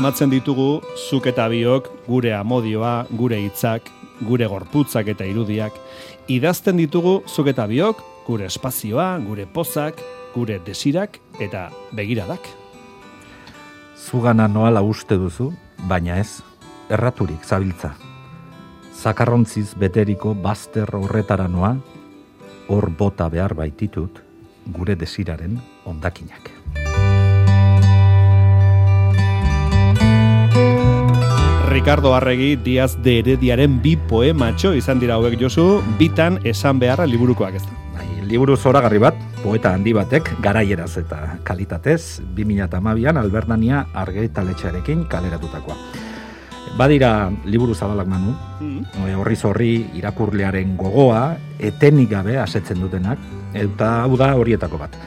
asmatzen ditugu zuk eta biok gure amodioa, gure hitzak, gure gorputzak eta irudiak, idazten ditugu zuk eta biok gure espazioa, gure pozak, gure desirak eta begiradak. Zugana noala uste duzu, baina ez, erraturik zabiltza. Zakarrontziz beteriko bazter horretara noa, hor bota behar baititut gure desiraren ondakinak. Ricardo Arregi Diaz de Herediaren bi poematxo izan dira hauek josu, bitan esan beharra liburukoak ez da. Bai, liburu zoragarri bat, poeta handi batek, garaieraz eta kalitatez, 2008an Albernania argitaletxarekin kaleratutakoa. Badira liburu zabalak manu, mm horri zorri irakurlearen gogoa, etenik gabe asetzen dutenak, eta hau da horietako bat.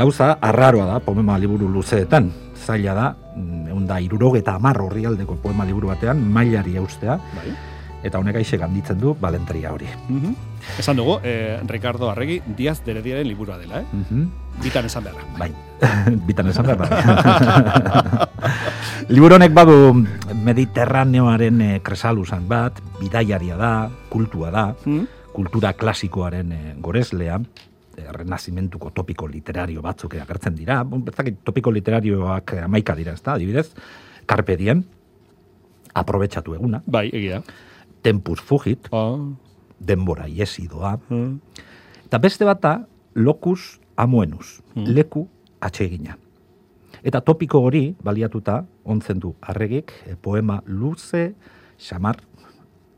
Gauza, arraroa da, pomema liburu luzeetan, zaila da, egun da, irurogeta amar horri aldeko poema liburu batean, mailari eustea, bai. eta honek aixe ganditzen du balentria hori. Mm Esan dugu, eh, Ricardo Arregi, Diaz derediaren liburua dela, eh? Mm Bitan esan beharra. Bai, bitan esan beharra. Liburu honek badu mediterraneoaren eh, kresalusan bat, bidaiaria da, kultua da, mm kultura klasikoaren eh, goreslea, renazimentuko topiko literario batzuk agertzen dira. Bezakit topiko literarioak amaika dira, ezta? Adibidez, Carpe Diem, aprobetsatu eguna. Bai, egia. Tempus Fugit, oh. denbora iesi doa. Mm. Eta beste bata, locus amuenus, mm. leku atsegina. Eta topiko hori, baliatuta, ontzen du arregik, eh, poema luze, xamar,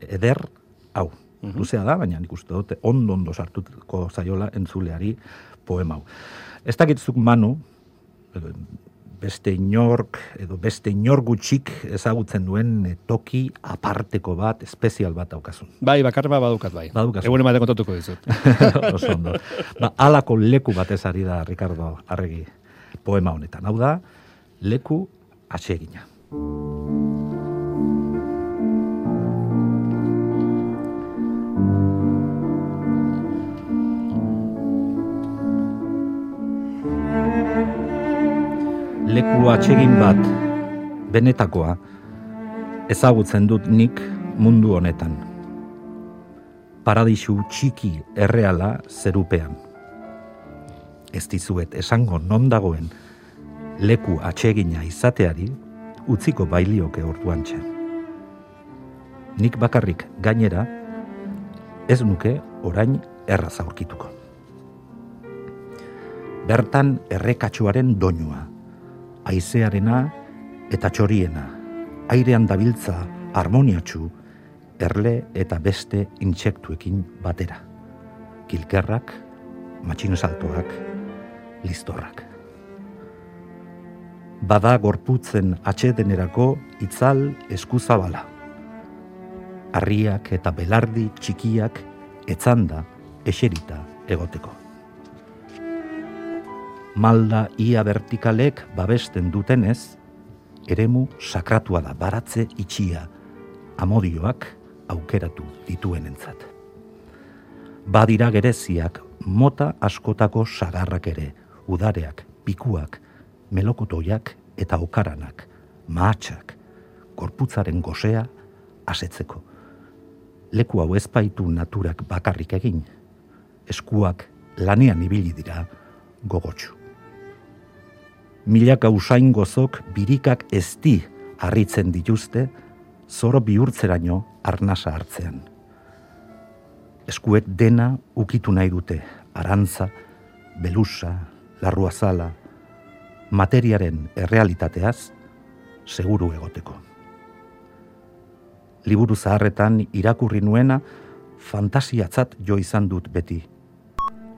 eder, hau. -hmm. luzea da, baina nik uste dute ondo ondo sartuko zaiola entzuleari poema hau. Ez dakitzuk manu, beste inork, edo beste inor gutxik ezagutzen duen eh, toki aparteko bat, espezial bat daukazun. Bai, bakar bat badukat bai. Badukazun. Egun ematen kontatuko dizut. Oso ondo. Ba, alako leku batez ari da, Ricardo Arregi, poema honetan. Hau da, leku atsegina. Leku atsegin bat, benetakoa, ezagutzen dut nik mundu honetan. Paradisu txiki erreala zerupean. Ez dizuet esango non dagoen leku atsegina izateari utziko bailioke orduan Nik bakarrik gainera ez nuke orain erraz aurkituko. Bertan errekatsuaren doinua, aizearena eta txoriena, airean dabiltza harmoniatxu, erle eta beste intsektuekin batera. Kilkerrak, matxinosaltoak, listorrak. Bada gorputzen atxedenerako itzal eskuzabala. Arriak eta belardi txikiak etzanda eserita egoteko malda ia vertikalek babesten dutenez, eremu sakratua da baratze itxia, amodioak aukeratu dituen entzat. Badira gereziak mota askotako sagarrak ere, udareak, pikuak, melokotoiak eta okaranak, mahatsak, korputzaren gosea asetzeko. Leku hau ezpaitu naturak bakarrik egin, eskuak lanean ibili dira gogotsu milaka usain gozok birikak ezti harritzen dituzte, zoro bihurtzeraino arnasa hartzean. Eskuek dena ukitu nahi dute, arantza, belusa, larruazala, materiaren errealitateaz, seguru egoteko. Liburu zaharretan irakurri nuena, fantasiatzat jo izan dut beti.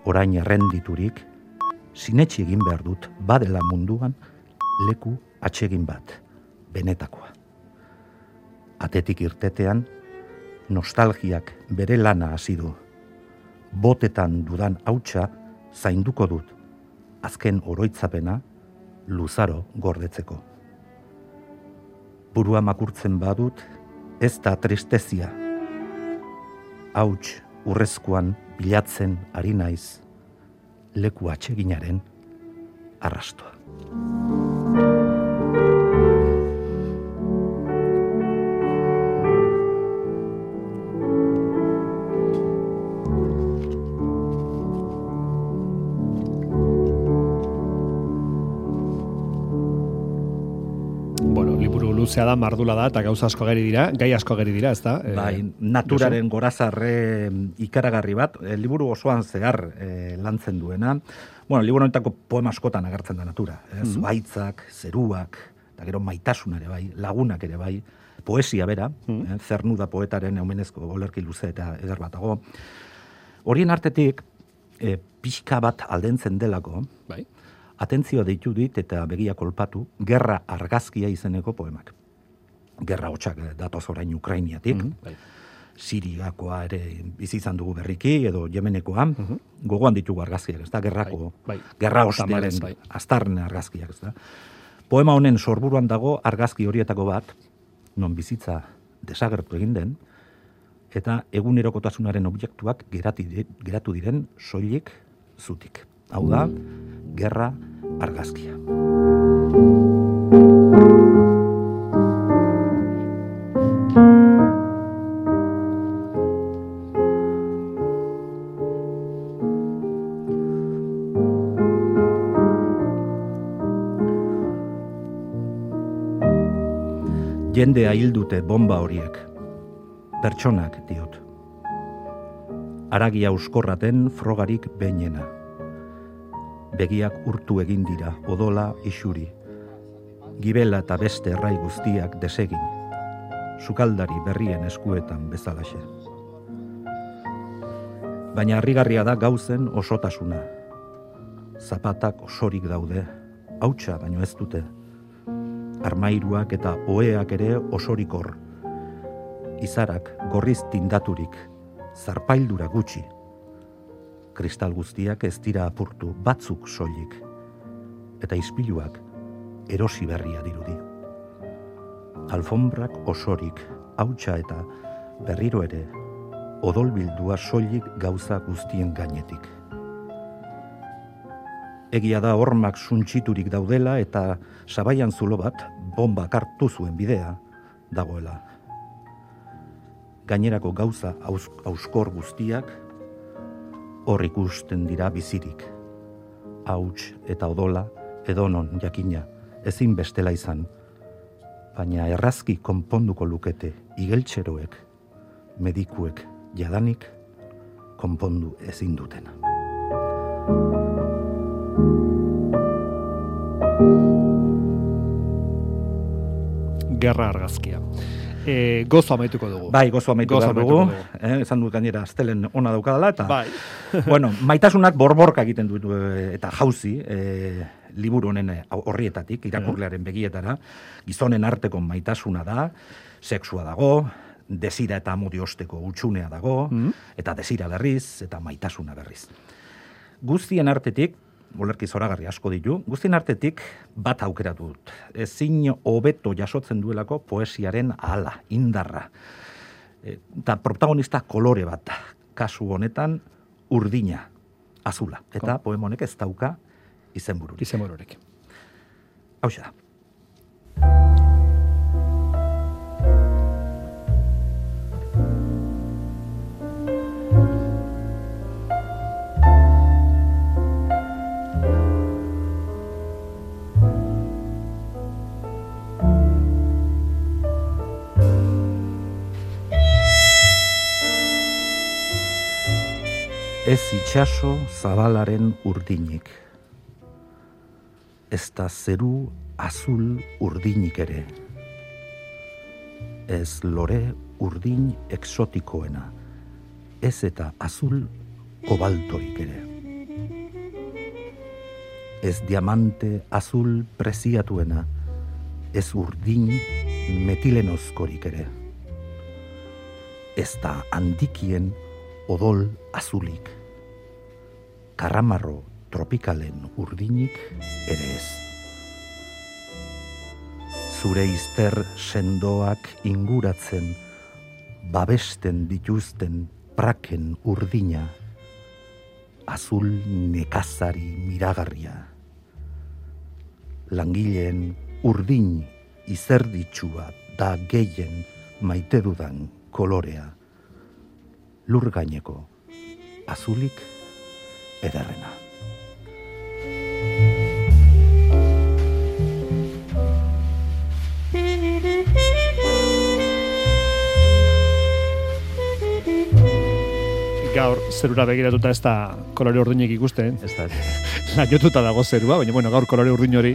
Orain errenditurik, sinetxi egin behar dut badela munduan leku atsegin bat, benetakoa. Atetik irtetean, nostalgiak bere lana hasi du. Botetan dudan hautsa zainduko dut, azken oroitzapena luzaro gordetzeko. Burua makurtzen badut, ez da tristezia. Hauts, urrezkoan bilatzen ari naiz, leku atseginaren arrastoa. Luzea da, mardula da, eta gauza asko geri dira, gai asko geri dira, ez da? Eh, bai, naturaren gorazarre ikaragarri bat, e, liburu osoan zehar e, lantzen duena. Bueno, liburu honetako poema askotan agertzen da natura. Ez? Mm Baitzak, zeruak, eta gero maitasun ere bai, lagunak ere bai, poesia bera, mm zernu da poetaren eumenezko olerki luze eta eder batago. Horien artetik, e, pixka bat aldentzen delako, bai atentzioa deitu dit eta begia kolpatu, gerra argazkia izeneko poemak. Gerra hotxak eh, datoz orain Ukrainiatik, mm -hmm. Siriakoa ere bizi izan dugu berriki, edo Jemenekoa, mm gogoan ditugu argazkiak, ez da, gerrako, bai, bai. gerra ostearen bai. astarne argazkiak, ez da. Poema honen sorburuan dago argazki horietako bat, non bizitza desagertu egin den, eta egunerokotasunaren objektuak geratu diren soilik zutik. Hau da, gerra argazkia. Jendea hildute bomba horiek. Pertsonak diot. Aragia uskorraten frogarik behinena begiak urtu egin dira, odola isuri. Gibela eta beste errai guztiak desegin, sukaldari berrien eskuetan bezalaxe. Baina harrigarria da gauzen osotasuna. Zapatak osorik daude, hautsa baino ez dute. Armairuak eta oeak ere osorikor. Izarak gorriz tindaturik, zarpaildura gutxi kristal guztiak ez dira apurtu batzuk soilik eta ispiluak erosi berria dirudi. Alfombrak osorik, hautsa eta berriro ere odolbildua soilik gauza guztien gainetik. Egia da hormak suntsiturik daudela eta sabaian zulo bat bomba kartu zuen bidea dagoela. Gainerako gauza auskor guztiak hor ikusten dira bizirik. Hauts eta odola edonon jakina ezin bestela izan, baina errazki konponduko lukete igeltxeroek, medikuek jadanik konpondu ezin dutena. Gerra argazkia e, gozo amaituko dugu. Bai, gozo amaituko dugu. Eh, esan dut gainera, astelen ona daukadala, eta, bai. bueno, maitasunak borborka egiten dut, eh, eta jauzi, e, liburu honen horrietatik, irakurlearen begietara, gizonen arteko maitasuna da, sexua dago, desira eta amodi osteko utxunea dago, mm eta desira berriz, eta maitasuna berriz. Guztien artetik, olerki zoragarri asko ditu, guztien artetik bat aukeratu dut. Ezin hobeto jasotzen duelako poesiaren ala, indarra. E, eta protagonista kolore bat, kasu honetan urdina, azula. Eta poemonek ez dauka izenbururik. Izenbururik. Hau da. Ez itxaso zabalaren urdinik. Ez da zeru azul urdinik ere. Ez lore urdin exotikoena. Ez eta azul kobaltorik ere. Ez diamante azul preziatuena. Ez urdin metilenozkorik ere. Ez da handikien odol azulik. Karramarro tropikalen urdinik ere ez. zure izter sendoak inguratzen, babesten dituzten praken urdina, azul nekazari miragarria. Langileen urdin izerditsua da gehien maite dudan kolorea. Lur gaineko azulik ederrena. gaur zerura begiratuta ez da kolore urdinek ikusten. Ez da. Laiotuta dago zerua, baina bueno, gaur kolore urdin hori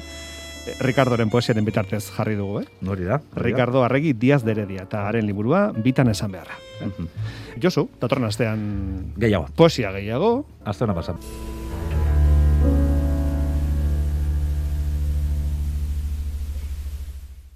Ricardoren poesiaren bitartez jarri dugu, eh? Nori da? Ricardo Arregi Diaz de Heredia eta haren liburua bitan esan beharra. Josu, datorren astean Gehiago. poesia gehiago. Aztena pasan.